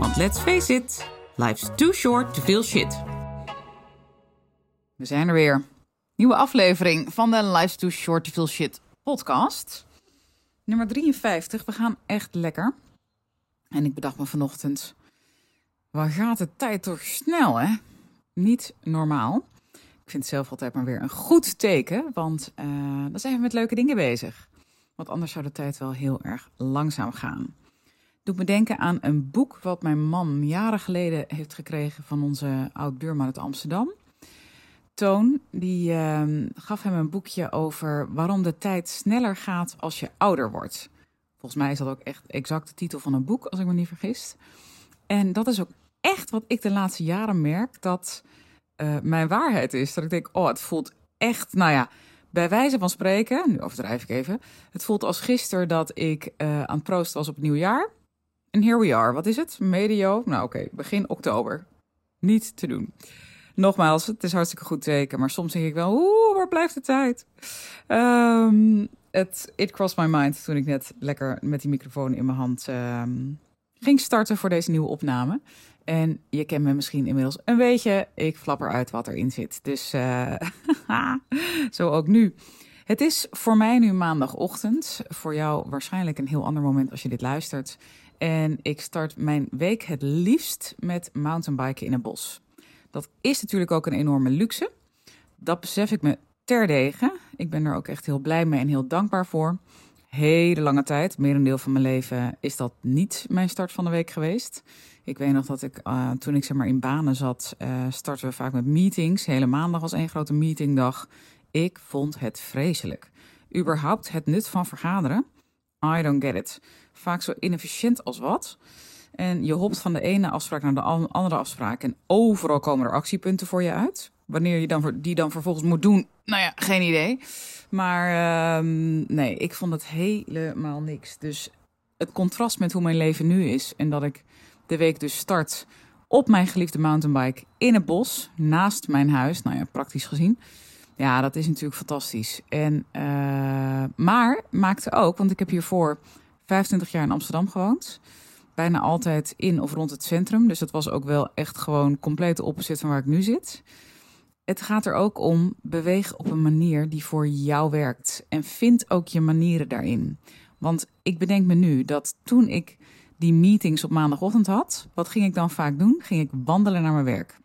want let's face it, life's too short to feel shit. We zijn er weer. Nieuwe aflevering van de Life's Too Short to Feel Shit podcast. Nummer 53. We gaan echt lekker. En ik bedacht me vanochtend, waar gaat de tijd toch snel, hè? Niet normaal. Ik vind het zelf altijd maar weer een goed teken, want uh, dan zijn we met leuke dingen bezig. Want anders zou de tijd wel heel erg langzaam gaan. Doet me denken aan een boek wat mijn man jaren geleden heeft gekregen van onze oud-buurman uit Amsterdam. Toon, die uh, gaf hem een boekje over waarom de tijd sneller gaat als je ouder wordt. Volgens mij is dat ook echt exact de titel van een boek, als ik me niet vergis. En dat is ook echt wat ik de laatste jaren merk, dat uh, mijn waarheid is. Dat ik denk, oh, het voelt echt, nou ja, bij wijze van spreken, nu overdrijf ik even. Het voelt als gisteren dat ik uh, aan het proosten was op het nieuwjaar. En here we are. Wat is het? Medio? Nou oké, begin oktober. Niet te doen. Nogmaals, het is hartstikke goed teken. Maar soms denk ik wel, oeh, waar blijft de tijd? Um, het, it crossed my mind toen ik net lekker met die microfoon in mijn hand um, ging starten voor deze nieuwe opname. En je kent me misschien inmiddels een beetje. Ik flap eruit wat erin zit. Dus uh, zo ook nu. Het is voor mij nu maandagochtend. Voor jou waarschijnlijk een heel ander moment als je dit luistert. En ik start mijn week het liefst met mountainbiken in een bos. Dat is natuurlijk ook een enorme luxe. Dat besef ik me terdege. Ik ben er ook echt heel blij mee en heel dankbaar voor. Hele lange tijd, merendeel van mijn leven, is dat niet mijn start van de week geweest. Ik weet nog dat ik, uh, toen ik zeg maar in banen zat, uh, starten we vaak met meetings. Hele maandag was één grote meetingdag. Ik vond het vreselijk. Überhaupt het nut van vergaderen. I don't get it. Vaak zo inefficiënt als wat. En je hopt van de ene afspraak naar de andere afspraak. En overal komen er actiepunten voor je uit. Wanneer je dan, die dan vervolgens moet doen, nou ja, geen idee. Maar uh, nee, ik vond het helemaal niks. Dus het contrast met hoe mijn leven nu is. En dat ik de week dus start op mijn geliefde mountainbike in het bos. Naast mijn huis. Nou ja, praktisch gezien. Ja, dat is natuurlijk fantastisch. En, uh, maar maakte ook, want ik heb hiervoor 25 jaar in Amsterdam gewoond. Bijna altijd in of rond het centrum. Dus dat was ook wel echt gewoon compleet opposite van waar ik nu zit. Het gaat er ook om beweeg op een manier die voor jou werkt. En vind ook je manieren daarin. Want ik bedenk me nu dat toen ik die meetings op maandagochtend had, wat ging ik dan vaak doen? Ging ik wandelen naar mijn werk.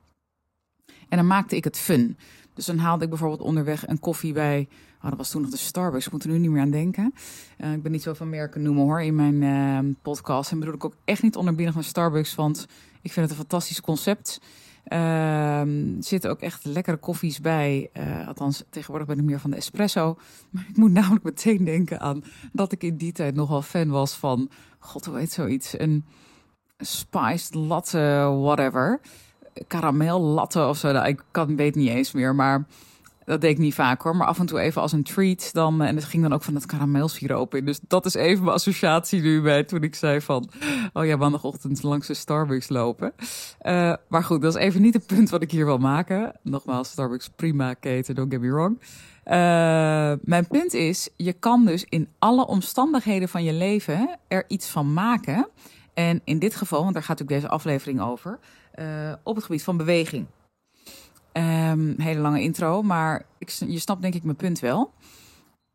En dan maakte ik het fun. Dus dan haalde ik bijvoorbeeld onderweg een koffie bij. Oh, dat was toen nog de Starbucks. Ik moet er nu niet meer aan denken. Uh, ik ben niet zo van merken noemen hoor in mijn uh, podcast. En bedoel ik ook echt niet onderbiedig naar Starbucks. Want ik vind het een fantastisch concept. Er zitten ook echt lekkere koffies bij. Uh, althans, tegenwoordig ben ik meer van de espresso. Maar ik moet namelijk meteen denken aan dat ik in die tijd nogal fan was van... God, hoe heet zoiets? Een spiced latte, whatever karamel latte of zo. Nou, ik kan, weet niet eens meer, maar dat deed ik niet vaak hoor. Maar af en toe even als een treat dan. En het ging dan ook van het karamelsiroop in. Dus dat is even mijn associatie nu bij toen ik zei van... Oh ja, maandagochtend langs de Starbucks lopen. Uh, maar goed, dat is even niet het punt wat ik hier wil maken. Nogmaals, Starbucks prima keten, don't get me wrong. Uh, mijn punt is, je kan dus in alle omstandigheden van je leven er iets van maken. En in dit geval, want daar gaat natuurlijk deze aflevering over uh, op het gebied van beweging. Um, hele lange intro, maar ik, je snapt denk ik mijn punt wel.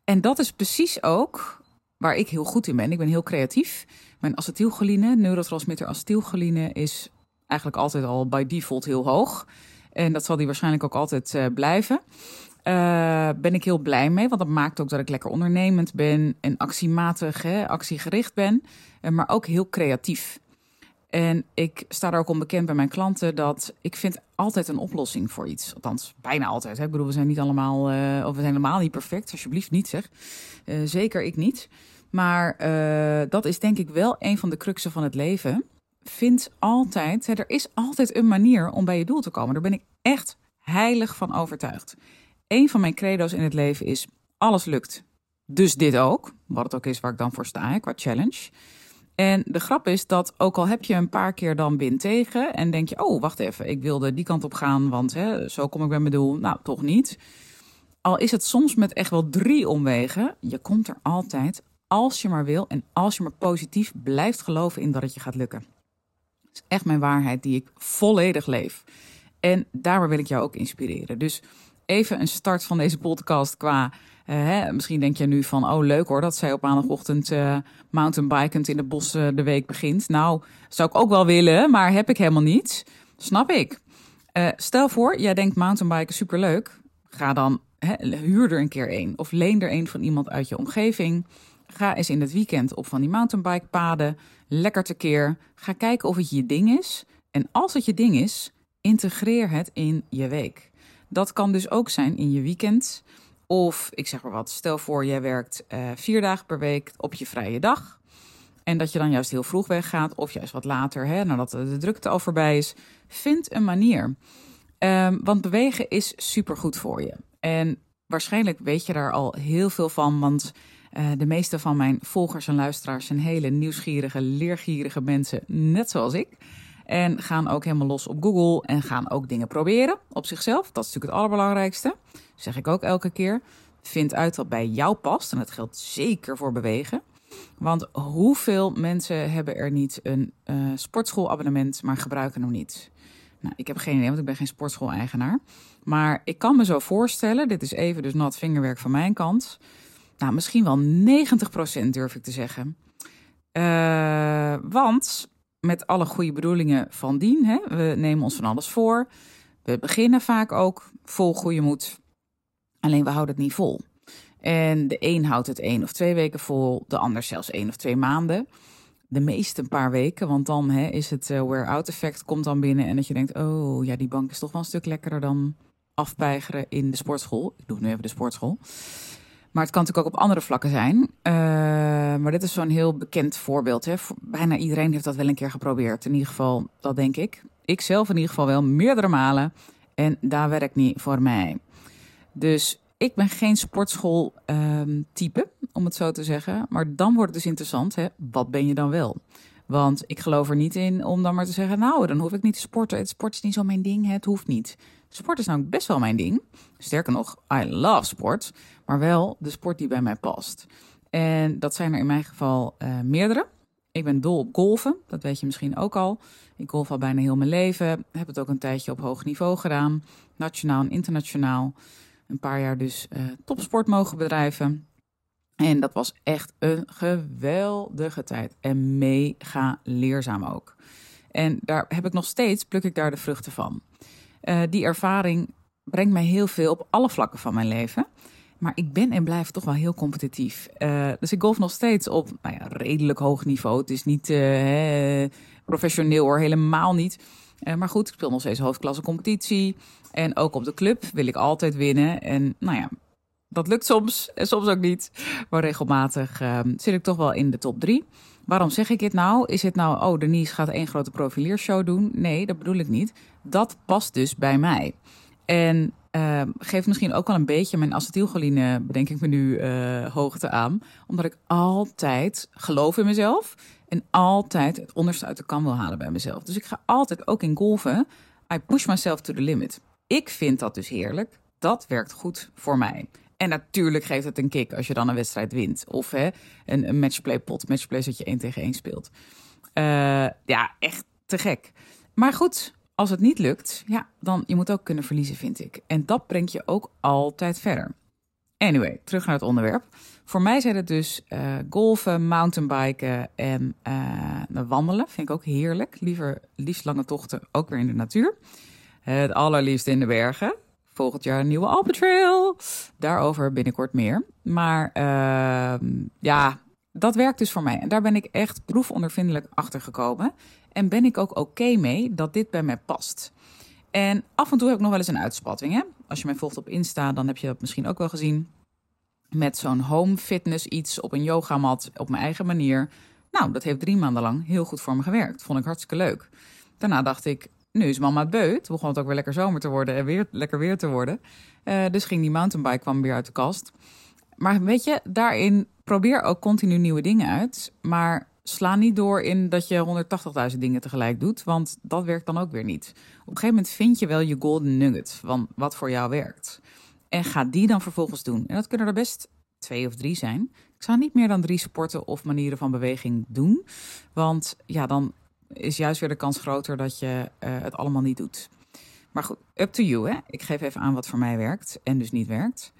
En dat is precies ook waar ik heel goed in ben. Ik ben heel creatief. Mijn acetylcholine, neurotransmitter acetylcholine, is eigenlijk altijd al by default heel hoog. En dat zal die waarschijnlijk ook altijd uh, blijven. Uh, ben ik heel blij mee, want dat maakt ook dat ik lekker ondernemend ben en actiematig, hè, actiegericht ben, maar ook heel creatief. En ik sta er ook onbekend bij mijn klanten dat ik vind altijd een oplossing voor iets. Althans, bijna altijd. Hè. Ik bedoel, we zijn niet allemaal, uh, of we zijn helemaal niet perfect. Alsjeblieft niet zeg. Uh, zeker ik niet. Maar uh, dat is denk ik wel een van de cruxen van het leven. vind altijd, hè, er is altijd een manier om bij je doel te komen. Daar ben ik echt heilig van overtuigd. Een van mijn credo's in het leven is: alles lukt. Dus dit ook. Wat het ook is waar ik dan voor sta, qua challenge. En de grap is dat ook al heb je een paar keer dan win tegen en denk je, oh wacht even, ik wilde die kant op gaan, want hè, zo kom ik bij mijn doel. Nou, toch niet. Al is het soms met echt wel drie omwegen, je komt er altijd als je maar wil en als je maar positief blijft geloven in dat het je gaat lukken. Dat is echt mijn waarheid die ik volledig leef. En daarom wil ik jou ook inspireren. Dus even een start van deze podcast qua. Uh, hè, misschien denk je nu van, oh leuk hoor, dat zij op maandagochtend uh, mountainbikend in de bossen de week begint. Nou, zou ik ook wel willen, maar heb ik helemaal niet. Snap ik. Uh, stel voor, jij denkt mountainbiken superleuk. Ga dan, hè, huur er een keer een. Of leen er een van iemand uit je omgeving. Ga eens in het weekend op van die mountainbikepaden. Lekker tekeer. Ga kijken of het je ding is. En als het je ding is, integreer het in je week. Dat kan dus ook zijn in je weekend. Of ik zeg maar wat, stel voor jij werkt uh, vier dagen per week op je vrije dag. En dat je dan juist heel vroeg weggaat, of juist wat later, hè, nadat de drukte al voorbij is. Vind een manier. Um, want bewegen is supergoed voor je. En waarschijnlijk weet je daar al heel veel van, want uh, de meeste van mijn volgers en luisteraars zijn hele nieuwsgierige, leergierige mensen, net zoals ik. En gaan ook helemaal los op Google en gaan ook dingen proberen op zichzelf. Dat is natuurlijk het allerbelangrijkste. zeg ik ook elke keer. Vind uit wat bij jou past. En dat geldt zeker voor bewegen. Want hoeveel mensen hebben er niet een uh, sportschoolabonnement, maar gebruiken hem niet? Nou, ik heb geen idee, want ik ben geen sportschool-eigenaar. Maar ik kan me zo voorstellen, dit is even dus nat vingerwerk van mijn kant. Nou, misschien wel 90% durf ik te zeggen. Uh, want met alle goede bedoelingen van dien. Hè? We nemen ons van alles voor. We beginnen vaak ook vol goede moed. Alleen we houden het niet vol. En de een houdt het één of twee weken vol, de ander zelfs één of twee maanden. De meeste een paar weken, want dan hè, is het uh, wear-out effect komt dan binnen. En dat je denkt, oh ja, die bank is toch wel een stuk lekkerder dan afpeigeren in de sportschool. Ik doe nu even de sportschool. Maar het kan natuurlijk ook op andere vlakken zijn. Uh, maar dit is zo'n heel bekend voorbeeld. Hè. Bijna iedereen heeft dat wel een keer geprobeerd. In ieder geval, dat denk ik. Ik zelf in ieder geval wel meerdere malen. En daar werkt niet voor mij. Dus ik ben geen sportschool um, type, om het zo te zeggen. Maar dan wordt het dus interessant. Hè. Wat ben je dan wel? Want ik geloof er niet in om dan maar te zeggen: Nou, dan hoef ik niet te sporten. Het sport is niet zo mijn ding. Het hoeft niet. Sport is nou best wel mijn ding. Sterker nog, I love sport. Maar wel de sport die bij mij past. En dat zijn er in mijn geval uh, meerdere. Ik ben dol op golfen, dat weet je misschien ook al. Ik golf al bijna heel mijn leven. Heb het ook een tijdje op hoog niveau gedaan. Nationaal en internationaal. Een paar jaar dus uh, topsport mogen bedrijven. En dat was echt een geweldige tijd. En mega leerzaam ook. En daar heb ik nog steeds, pluk ik daar de vruchten van. Uh, die ervaring brengt mij heel veel op alle vlakken van mijn leven. Maar ik ben en blijf toch wel heel competitief. Uh, dus ik golf nog steeds op nou ja, redelijk hoog niveau. Het is niet uh, professioneel hoor, helemaal niet. Maar goed, ik speel nog steeds hoofdklasse competitie. En ook op de club wil ik altijd winnen. En nou ja, dat lukt soms en soms ook niet. Maar regelmatig ehm, zit ik toch wel in de top drie. Waarom zeg ik dit nou? Is het nou, oh, Denise gaat één grote profileershow doen? Nee, dat bedoel ik niet. Dat past dus bij mij. En uh, geeft misschien ook wel een beetje mijn acetylcholine, bedenk ik me nu, uh, hoogte aan. Omdat ik altijd geloof in mezelf en altijd het onderste uit de kan wil halen bij mezelf. Dus ik ga altijd ook in golven, I push myself to the limit. Ik vind dat dus heerlijk. Dat werkt goed voor mij. En natuurlijk geeft het een kick als je dan een wedstrijd wint. Of hè, een, matchplay pot. Matchplay dat je één tegen één speelt. Uh, ja, echt te gek. Maar goed, als het niet lukt, ja, dan je moet ook kunnen verliezen, vind ik. En dat brengt je ook altijd verder. Anyway, terug naar het onderwerp. Voor mij zijn het dus uh, golfen, mountainbiken en uh, wandelen. Vind ik ook heerlijk. Liever liefst lange tochten, ook weer in de natuur. Het allerliefst in de bergen. Volgend jaar een nieuwe Alpetrail. Daarover binnenkort meer. Maar uh, ja, dat werkt dus voor mij. En daar ben ik echt proefondervindelijk achter gekomen. En ben ik ook oké mee dat dit bij mij past. En af en toe heb ik nog wel eens een uitspatting. Hè? Als je mij volgt op Insta, dan heb je dat misschien ook wel gezien. Met zo'n home fitness iets op een yogamat op mijn eigen manier. Nou, dat heeft drie maanden lang heel goed voor me gewerkt. Vond ik hartstikke leuk. Daarna dacht ik, nu is mama beut. Begon het ook weer lekker zomer te worden en weer lekker weer te worden. Uh, dus ging die mountainbike kwam weer uit de kast. Maar weet je, daarin probeer ook continu nieuwe dingen uit. Maar sla niet door in dat je 180.000 dingen tegelijk doet, want dat werkt dan ook weer niet. Op een gegeven moment vind je wel je golden nugget van wat voor jou werkt. En ga die dan vervolgens doen. En dat kunnen er best twee of drie zijn. Ik zou niet meer dan drie sporten of manieren van beweging doen. Want ja, dan is juist weer de kans groter dat je uh, het allemaal niet doet. Maar goed, up to you. Hè? Ik geef even aan wat voor mij werkt en dus niet werkt.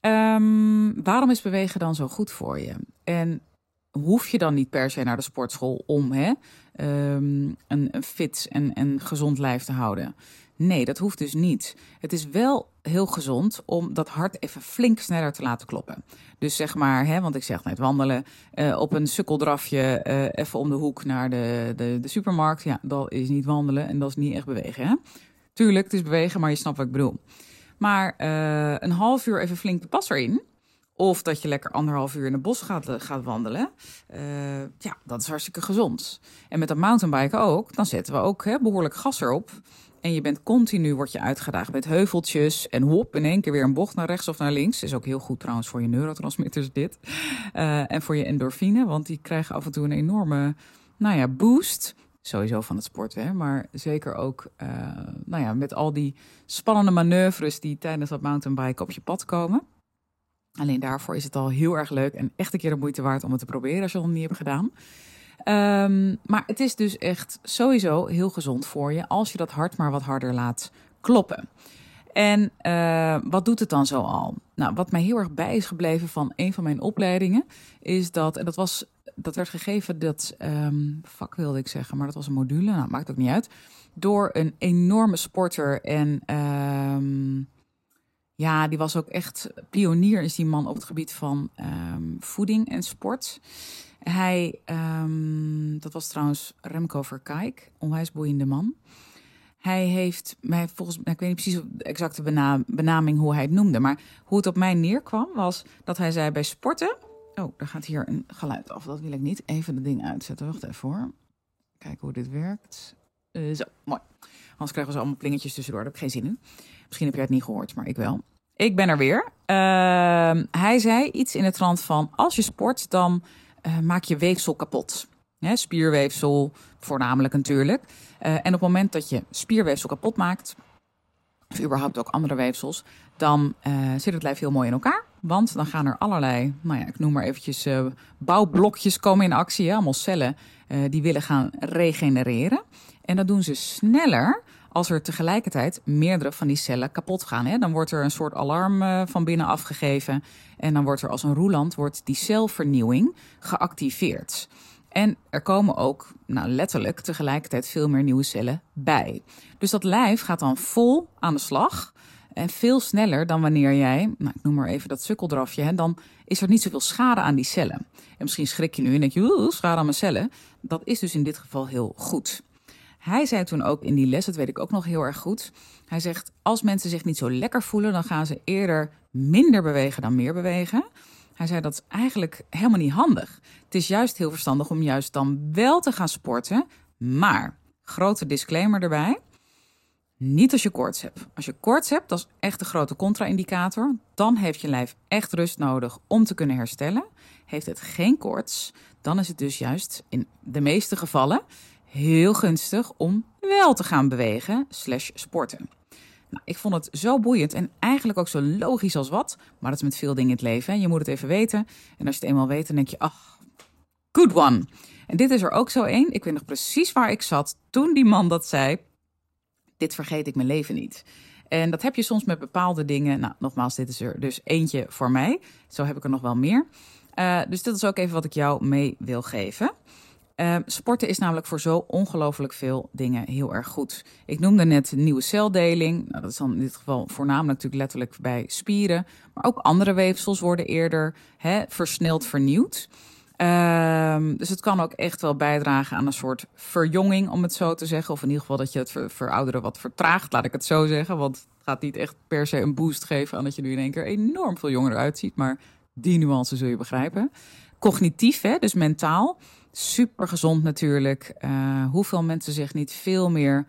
Um, waarom is bewegen dan zo goed voor je? En hoef je dan niet per se naar de sportschool om hè, um, een, fit en, en gezond lijf te houden? Nee, dat hoeft dus niet. Het is wel heel gezond om dat hart even flink sneller te laten kloppen. Dus zeg maar, hè, want ik zeg net wandelen uh, op een sukkeldrafje uh, even om de hoek naar de, de, de supermarkt. Ja, dat is niet wandelen en dat is niet echt bewegen. Hè? Tuurlijk, het is bewegen, maar je snapt wat ik bedoel. Maar uh, een half uur even flink de pas erin. Of dat je lekker anderhalf uur in het bos gaat, gaat wandelen. Uh, ja, dat is hartstikke gezond. En met dat mountainbiken ook. Dan zetten we ook hè, behoorlijk gas erop. En je bent continu, word je uitgedaagd met heuveltjes. En hop, in één keer weer een bocht naar rechts of naar links. Is ook heel goed trouwens voor je neurotransmitters dit. Uh, en voor je endorfine, want die krijgen af en toe een enorme nou ja, boost. Sowieso van het sporten, maar zeker ook nou ja, met al die spannende manoeuvres die tijdens dat mountainbiken op je pad komen. Alleen daarvoor is het al heel erg leuk en echt een keer de moeite waard om het te proberen als je het nog niet hebt gedaan. Um, maar het is dus echt sowieso heel gezond voor je als je dat hart maar wat harder laat kloppen. En uh, wat doet het dan zo al? Nou, wat mij heel erg bij is gebleven van een van mijn opleidingen, is dat, en dat was, dat werd gegeven, dat um, vak wilde ik zeggen, maar dat was een module, nou, maakt ook niet uit, door een enorme sporter en um, ja, die was ook echt pionier, is die man op het gebied van um, voeding en sport. Hij, um, dat was trouwens Remco Verkijk, onwijs boeiende man. Hij heeft mij volgens mij, ik weet niet precies de exacte benaming hoe hij het noemde, maar hoe het op mij neerkwam was dat hij zei bij sporten. Oh, daar gaat hier een geluid af, dat wil ik niet. Even de ding uitzetten, wacht even hoor. Kijken hoe dit werkt. Uh, zo, mooi. Anders krijgen we allemaal plingetjes tussendoor, daar heb ik geen zin in. Misschien heb jij het niet gehoord, maar ik wel. Ik ben er weer. Uh, hij zei iets in het trant van: als je sport, dan uh, maak je weefsel kapot. Spierweefsel, voornamelijk natuurlijk. Uh, en op het moment dat je spierweefsel kapot maakt, of überhaupt ook andere weefsels, dan uh, zit het lijf heel mooi in elkaar. Want dan gaan er allerlei, nou ja, ik noem maar eventjes uh, bouwblokjes komen in actie. Allemaal cellen uh, die willen gaan regenereren. En dat doen ze sneller als er tegelijkertijd meerdere van die cellen kapot gaan. Hè? Dan wordt er een soort alarm van binnen afgegeven. En dan wordt er als een roeland wordt die celvernieuwing geactiveerd. En er komen ook nou, letterlijk tegelijkertijd veel meer nieuwe cellen bij. Dus dat lijf gaat dan vol aan de slag. En veel sneller dan wanneer jij, nou, ik noem maar even dat sukkeldrafje, hè, dan is er niet zoveel schade aan die cellen. En misschien schrik je nu en denk je, schade aan mijn cellen. Dat is dus in dit geval heel goed. Hij zei toen ook in die les, dat weet ik ook nog heel erg goed. Hij zegt: Als mensen zich niet zo lekker voelen, dan gaan ze eerder minder bewegen dan meer bewegen. Hij zei dat is eigenlijk helemaal niet handig. Het is juist heel verstandig om juist dan wel te gaan sporten. Maar, grote disclaimer erbij. Niet als je koorts hebt. Als je koorts hebt, dat is echt een grote contra-indicator. Dan heeft je lijf echt rust nodig om te kunnen herstellen. Heeft het geen koorts, dan is het dus juist in de meeste gevallen heel gunstig om wel te gaan bewegen slash sporten. Nou, ik vond het zo boeiend en eigenlijk ook zo logisch als wat. Maar dat is met veel dingen in het leven. Je moet het even weten. En als je het eenmaal weet, dan denk je, ach, good one. En dit is er ook zo één. Ik weet nog precies waar ik zat toen die man dat zei. Dit vergeet ik mijn leven niet. En dat heb je soms met bepaalde dingen. Nou, nogmaals, dit is er dus eentje voor mij. Zo heb ik er nog wel meer. Uh, dus dit is ook even wat ik jou mee wil geven. Uh, sporten is namelijk voor zo ongelooflijk veel dingen heel erg goed. Ik noemde net nieuwe celdeling. Nou, dat is dan in dit geval voornamelijk natuurlijk letterlijk bij spieren. Maar ook andere weefsels worden eerder hè, versneld vernieuwd. Uh, dus het kan ook echt wel bijdragen aan een soort verjonging, om het zo te zeggen. Of in ieder geval dat je het ver verouderen wat vertraagt, laat ik het zo zeggen. Want het gaat niet echt per se een boost geven aan dat je nu in één keer enorm veel jonger uitziet. Maar die nuance zul je begrijpen. Cognitief, hè, dus mentaal Super gezond natuurlijk. Uh, hoeveel mensen zich niet veel meer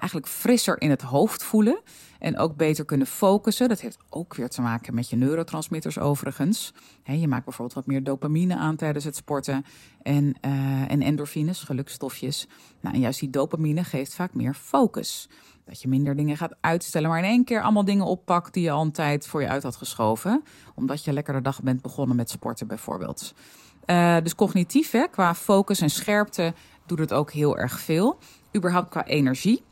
eigenlijk frisser in het hoofd voelen. En ook beter kunnen focussen. Dat heeft ook weer te maken met je neurotransmitters overigens. je maakt bijvoorbeeld wat meer dopamine aan tijdens het sporten. En, uh, en endorfines, gelukstofjes. Nou, en juist die dopamine geeft vaak meer focus. Dat je minder dingen gaat uitstellen, maar in één keer allemaal dingen oppakt die je al een tijd voor je uit had geschoven. Omdat je lekker de dag bent begonnen met sporten bijvoorbeeld. Uh, dus cognitief, hè, qua focus en scherpte, doet het ook heel erg veel. Überhaupt qua energie.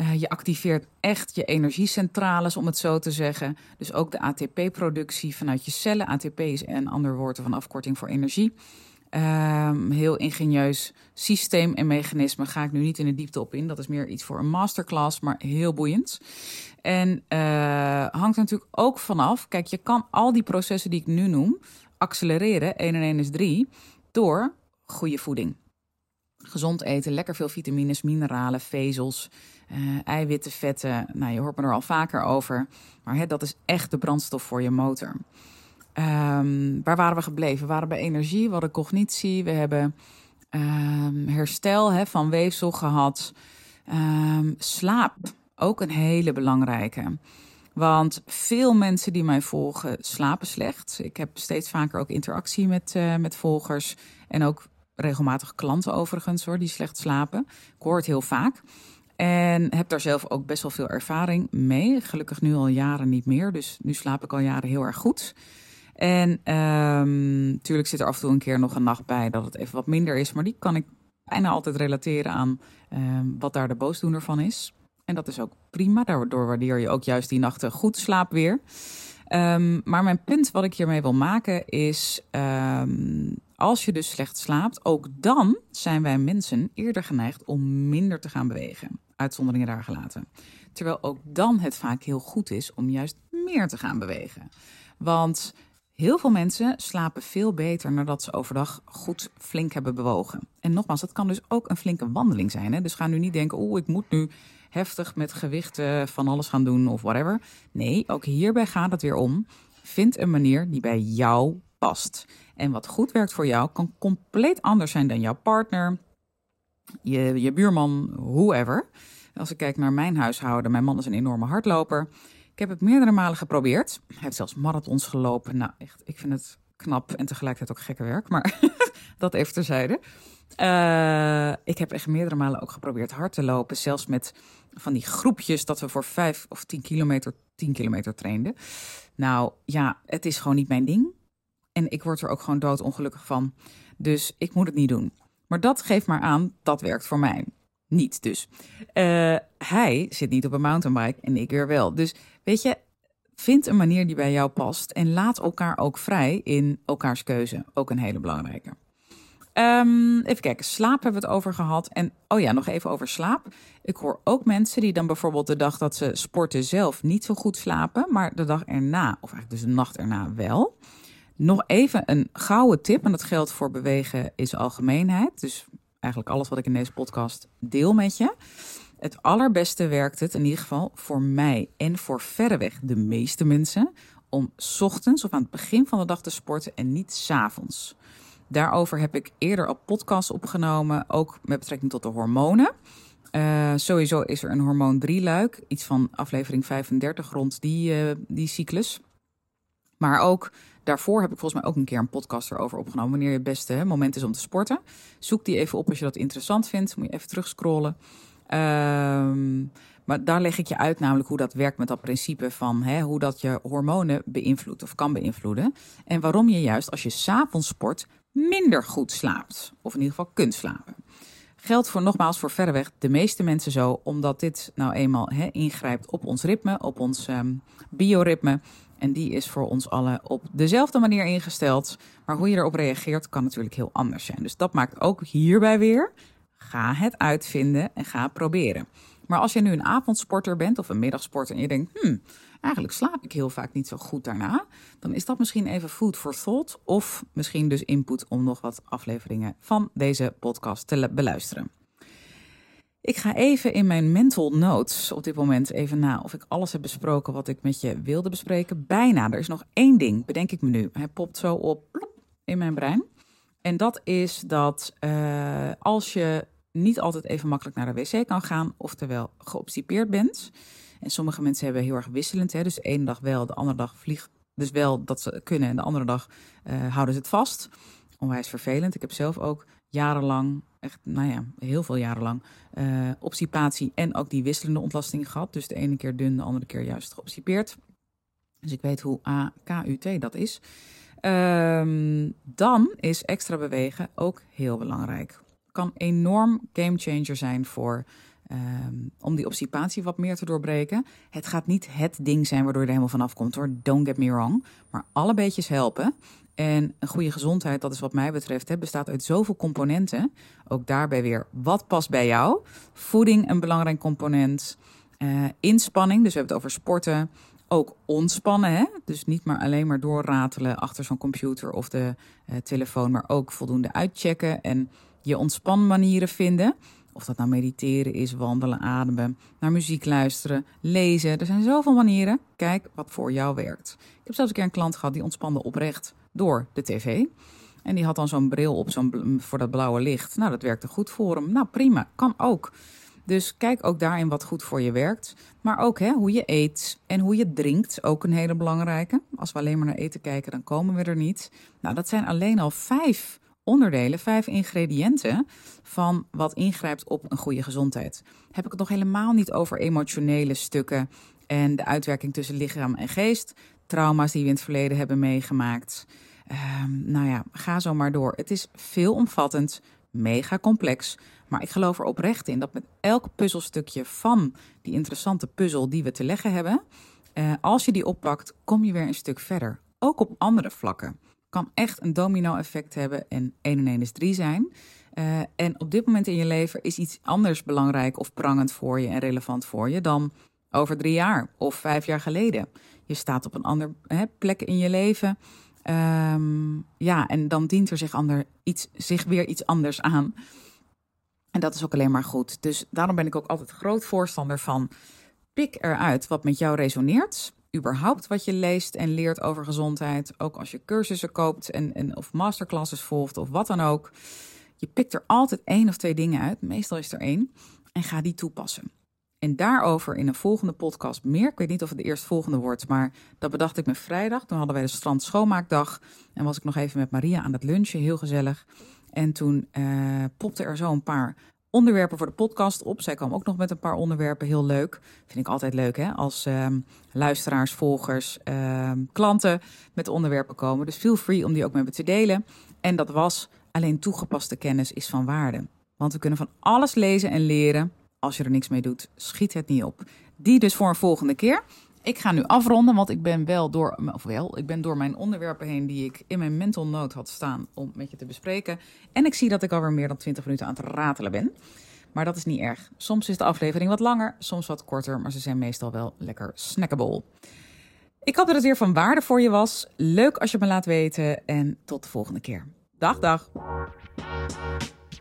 Uh, je activeert echt je energiecentrales, om het zo te zeggen. Dus ook de ATP-productie vanuit je cellen. ATP is een ander woord van afkorting voor energie. Um, heel ingenieus systeem en mechanisme. Ga ik nu niet in de diepte op in. Dat is meer iets voor een masterclass, maar heel boeiend. En uh, hangt er natuurlijk ook vanaf. Kijk, je kan al die processen die ik nu noem accelereren. 1 en 1 is 3. Door goede voeding. Gezond eten, lekker veel vitamines, mineralen, vezels, eiwitten, vetten. Nou, je hoort me er al vaker over. Maar hè, dat is echt de brandstof voor je motor. Um, waar waren we gebleven? We waren bij energie, we hadden cognitie, we hebben um, herstel hè, van weefsel gehad. Um, slaap, ook een hele belangrijke. Want veel mensen die mij volgen slapen slecht. Ik heb steeds vaker ook interactie met, uh, met volgers. En ook regelmatig klanten overigens hoor, die slecht slapen. Ik hoor het heel vaak. En heb daar zelf ook best wel veel ervaring mee. Gelukkig nu al jaren niet meer. Dus nu slaap ik al jaren heel erg goed. En natuurlijk ehm, zit er af en toe een keer nog een nacht bij dat het even wat minder is. Maar die kan ik bijna altijd relateren aan ehm, wat daar de boosdoener van is. En dat is ook prima. Daardoor waardeer je ook juist die nachten goed slaap weer. Um, maar mijn punt wat ik hiermee wil maken is: als je dus slecht slaapt, ook dan zijn wij mensen eerder geneigd om minder te gaan bewegen. Uitzonderingen daar gelaten. Terwijl ook dan het vaak heel goed is om juist meer te gaan bewegen. Want Heel veel mensen slapen veel beter nadat ze overdag goed flink hebben bewogen. En nogmaals, dat kan dus ook een flinke wandeling zijn. Hè? Dus ga nu niet denken, oh, ik moet nu heftig met gewichten van alles gaan doen of whatever. Nee, ook hierbij gaat het weer om. Vind een manier die bij jou past. En wat goed werkt voor jou kan compleet anders zijn dan jouw partner, je, je buurman, whoever. Als ik kijk naar mijn huishouden, mijn man is een enorme hardloper. Ik heb het meerdere malen geprobeerd. Hij heeft zelfs marathons gelopen. Nou, echt, ik vind het knap en tegelijkertijd ook gekke werk. Maar dat even terzijde. Uh, ik heb echt meerdere malen ook geprobeerd hard te lopen. Zelfs met van die groepjes dat we voor vijf of tien kilometer, tien kilometer trainden. Nou ja, het is gewoon niet mijn ding. En ik word er ook gewoon doodongelukkig van. Dus ik moet het niet doen. Maar dat geeft maar aan, dat werkt voor mij niet dus. Uh, hij zit niet op een mountainbike en ik weer wel. Dus weet je, vind een manier die bij jou past en laat elkaar ook vrij in elkaars keuze. Ook een hele belangrijke. Um, even kijken, slaap hebben we het over gehad. En oh ja, nog even over slaap. Ik hoor ook mensen die dan bijvoorbeeld de dag dat ze sporten zelf niet zo goed slapen, maar de dag erna, of eigenlijk dus de nacht erna wel. Nog even een gouden tip, en dat geldt voor bewegen is algemeenheid. Dus eigenlijk alles wat ik in deze podcast deel met je. Het allerbeste werkt het in ieder geval voor mij en voor verreweg de meeste mensen om ochtends of aan het begin van de dag te sporten en niet s avonds. Daarover heb ik eerder al podcasts opgenomen, ook met betrekking tot de hormonen. Uh, sowieso is er een hormoon drieluik, iets van aflevering 35 rond die, uh, die cyclus. Maar ook Daarvoor heb ik volgens mij ook een keer een podcast erover opgenomen. Wanneer je het beste moment is om te sporten. Zoek die even op als je dat interessant vindt. Moet je even terugscrollen. Um, maar daar leg ik je uit namelijk hoe dat werkt met dat principe van hè, hoe dat je hormonen beïnvloedt of kan beïnvloeden. En waarom je juist als je s'avonds sport minder goed slaapt. Of in ieder geval kunt slapen. Geldt voor nogmaals voor verreweg de meeste mensen zo, omdat dit nou eenmaal hè, ingrijpt op ons ritme, op ons um, bioritme. En die is voor ons allen op dezelfde manier ingesteld. Maar hoe je erop reageert kan natuurlijk heel anders zijn. Dus dat maakt ook hierbij weer. Ga het uitvinden en ga proberen. Maar als je nu een avondsporter bent of een middagsporter en je denkt, hmm, eigenlijk slaap ik heel vaak niet zo goed daarna, dan is dat misschien even food for thought of misschien dus input om nog wat afleveringen van deze podcast te beluisteren. Ik ga even in mijn mental notes op dit moment even na of ik alles heb besproken wat ik met je wilde bespreken. Bijna. Er is nog één ding, bedenk ik me nu. Hij popt zo op in mijn brein. En dat is dat uh, als je niet altijd even makkelijk naar de wc kan gaan, oftewel geobstipeerd bent. En sommige mensen hebben heel erg wisselend, hè, dus de ene dag wel, de andere dag vliegt dus wel dat ze kunnen en de andere dag uh, houden ze het vast. Onwijs vervelend. Ik heb zelf ook jarenlang, echt, nou ja, heel veel jaren lang, uh, obstipatie en ook die wisselende ontlasting gehad. Dus de ene keer dun, de andere keer juist geobstipeerd. Dus ik weet hoe AKUT dat is. Um, dan is extra bewegen ook heel belangrijk. Kan enorm gamechanger zijn voor um, om die obstipatie wat meer te doorbreken. Het gaat niet het ding zijn waardoor je er helemaal vanaf komt hoor. Don't get me wrong. Maar alle beetjes helpen. En een goede gezondheid, dat is wat mij betreft, hè, bestaat uit zoveel componenten. Ook daarbij weer, wat past bij jou? Voeding een belangrijk component. Uh, inspanning, dus we hebben het over sporten. Ook ontspannen, hè? dus niet maar alleen maar doorratelen achter zo'n computer of de uh, telefoon, maar ook voldoende uitchecken en je ontspanmanieren vinden. Of dat nou mediteren is, wandelen, ademen, naar muziek luisteren, lezen. Er zijn zoveel manieren. Kijk wat voor jou werkt. Ik heb zelfs een keer een klant gehad die ontspande oprecht door de tv. En die had dan zo'n bril op zo'n, voor dat blauwe licht. Nou, dat werkte goed voor hem. Nou, prima. Kan ook. Dus kijk ook daarin wat goed voor je werkt. Maar ook hè, hoe je eet en hoe je drinkt. Ook een hele belangrijke. Als we alleen maar naar eten kijken, dan komen we er niet. Nou, dat zijn alleen al vijf onderdelen, vijf ingrediënten van wat ingrijpt op een goede gezondheid. Heb ik het nog helemaal niet over emotionele stukken en de uitwerking tussen lichaam en geest, trauma's die we in het verleden hebben meegemaakt. Um, nou ja, ga zo maar door. Het is veelomvattend, mega complex. Maar ik geloof er oprecht in dat met elk puzzelstukje van die interessante puzzel die we te leggen hebben, uh, als je die oppakt, kom je weer een stuk verder. Ook op andere vlakken kan echt een domino-effect hebben en 1 en 1 is 3 zijn. Uh, en op dit moment in je leven is iets anders belangrijk of prangend voor je en relevant voor je dan over drie jaar of vijf jaar geleden. Je staat op een andere plek in je leven. Um, ja, en dan dient er zich, ander, iets, zich weer iets anders aan. En dat is ook alleen maar goed. Dus daarom ben ik ook altijd groot voorstander van. Pik eruit wat met jou resoneert überhaupt wat je leest en leert over gezondheid. Ook als je cursussen koopt en, en of masterclasses volgt of wat dan ook. Je pikt er altijd één of twee dingen uit. Meestal is er één. En ga die toepassen. En daarover in een volgende podcast meer. Ik weet niet of het de eerstvolgende wordt, maar dat bedacht ik me vrijdag. Toen hadden wij de strand schoonmaakdag. En was ik nog even met Maria aan het lunchen, heel gezellig. En toen uh, popte er zo een paar onderwerpen voor de podcast op. Zij kwam ook nog met een paar onderwerpen, heel leuk. Vind ik altijd leuk, hè? Als um, luisteraars, volgers, um, klanten met onderwerpen komen. Dus feel free om die ook met me te delen. En dat was alleen toegepaste kennis is van waarde. Want we kunnen van alles lezen en leren. Als je er niks mee doet, schiet het niet op. Die dus voor een volgende keer. Ik ga nu afronden, want ik ben wel door, of wel, ik ben door mijn onderwerpen heen die ik in mijn mental note had staan om met je te bespreken. En ik zie dat ik alweer meer dan 20 minuten aan het ratelen ben. Maar dat is niet erg. Soms is de aflevering wat langer, soms wat korter, maar ze zijn meestal wel lekker snackable. Ik hoop dat het weer van waarde voor je was. Leuk als je me laat weten en tot de volgende keer. Dag, dag.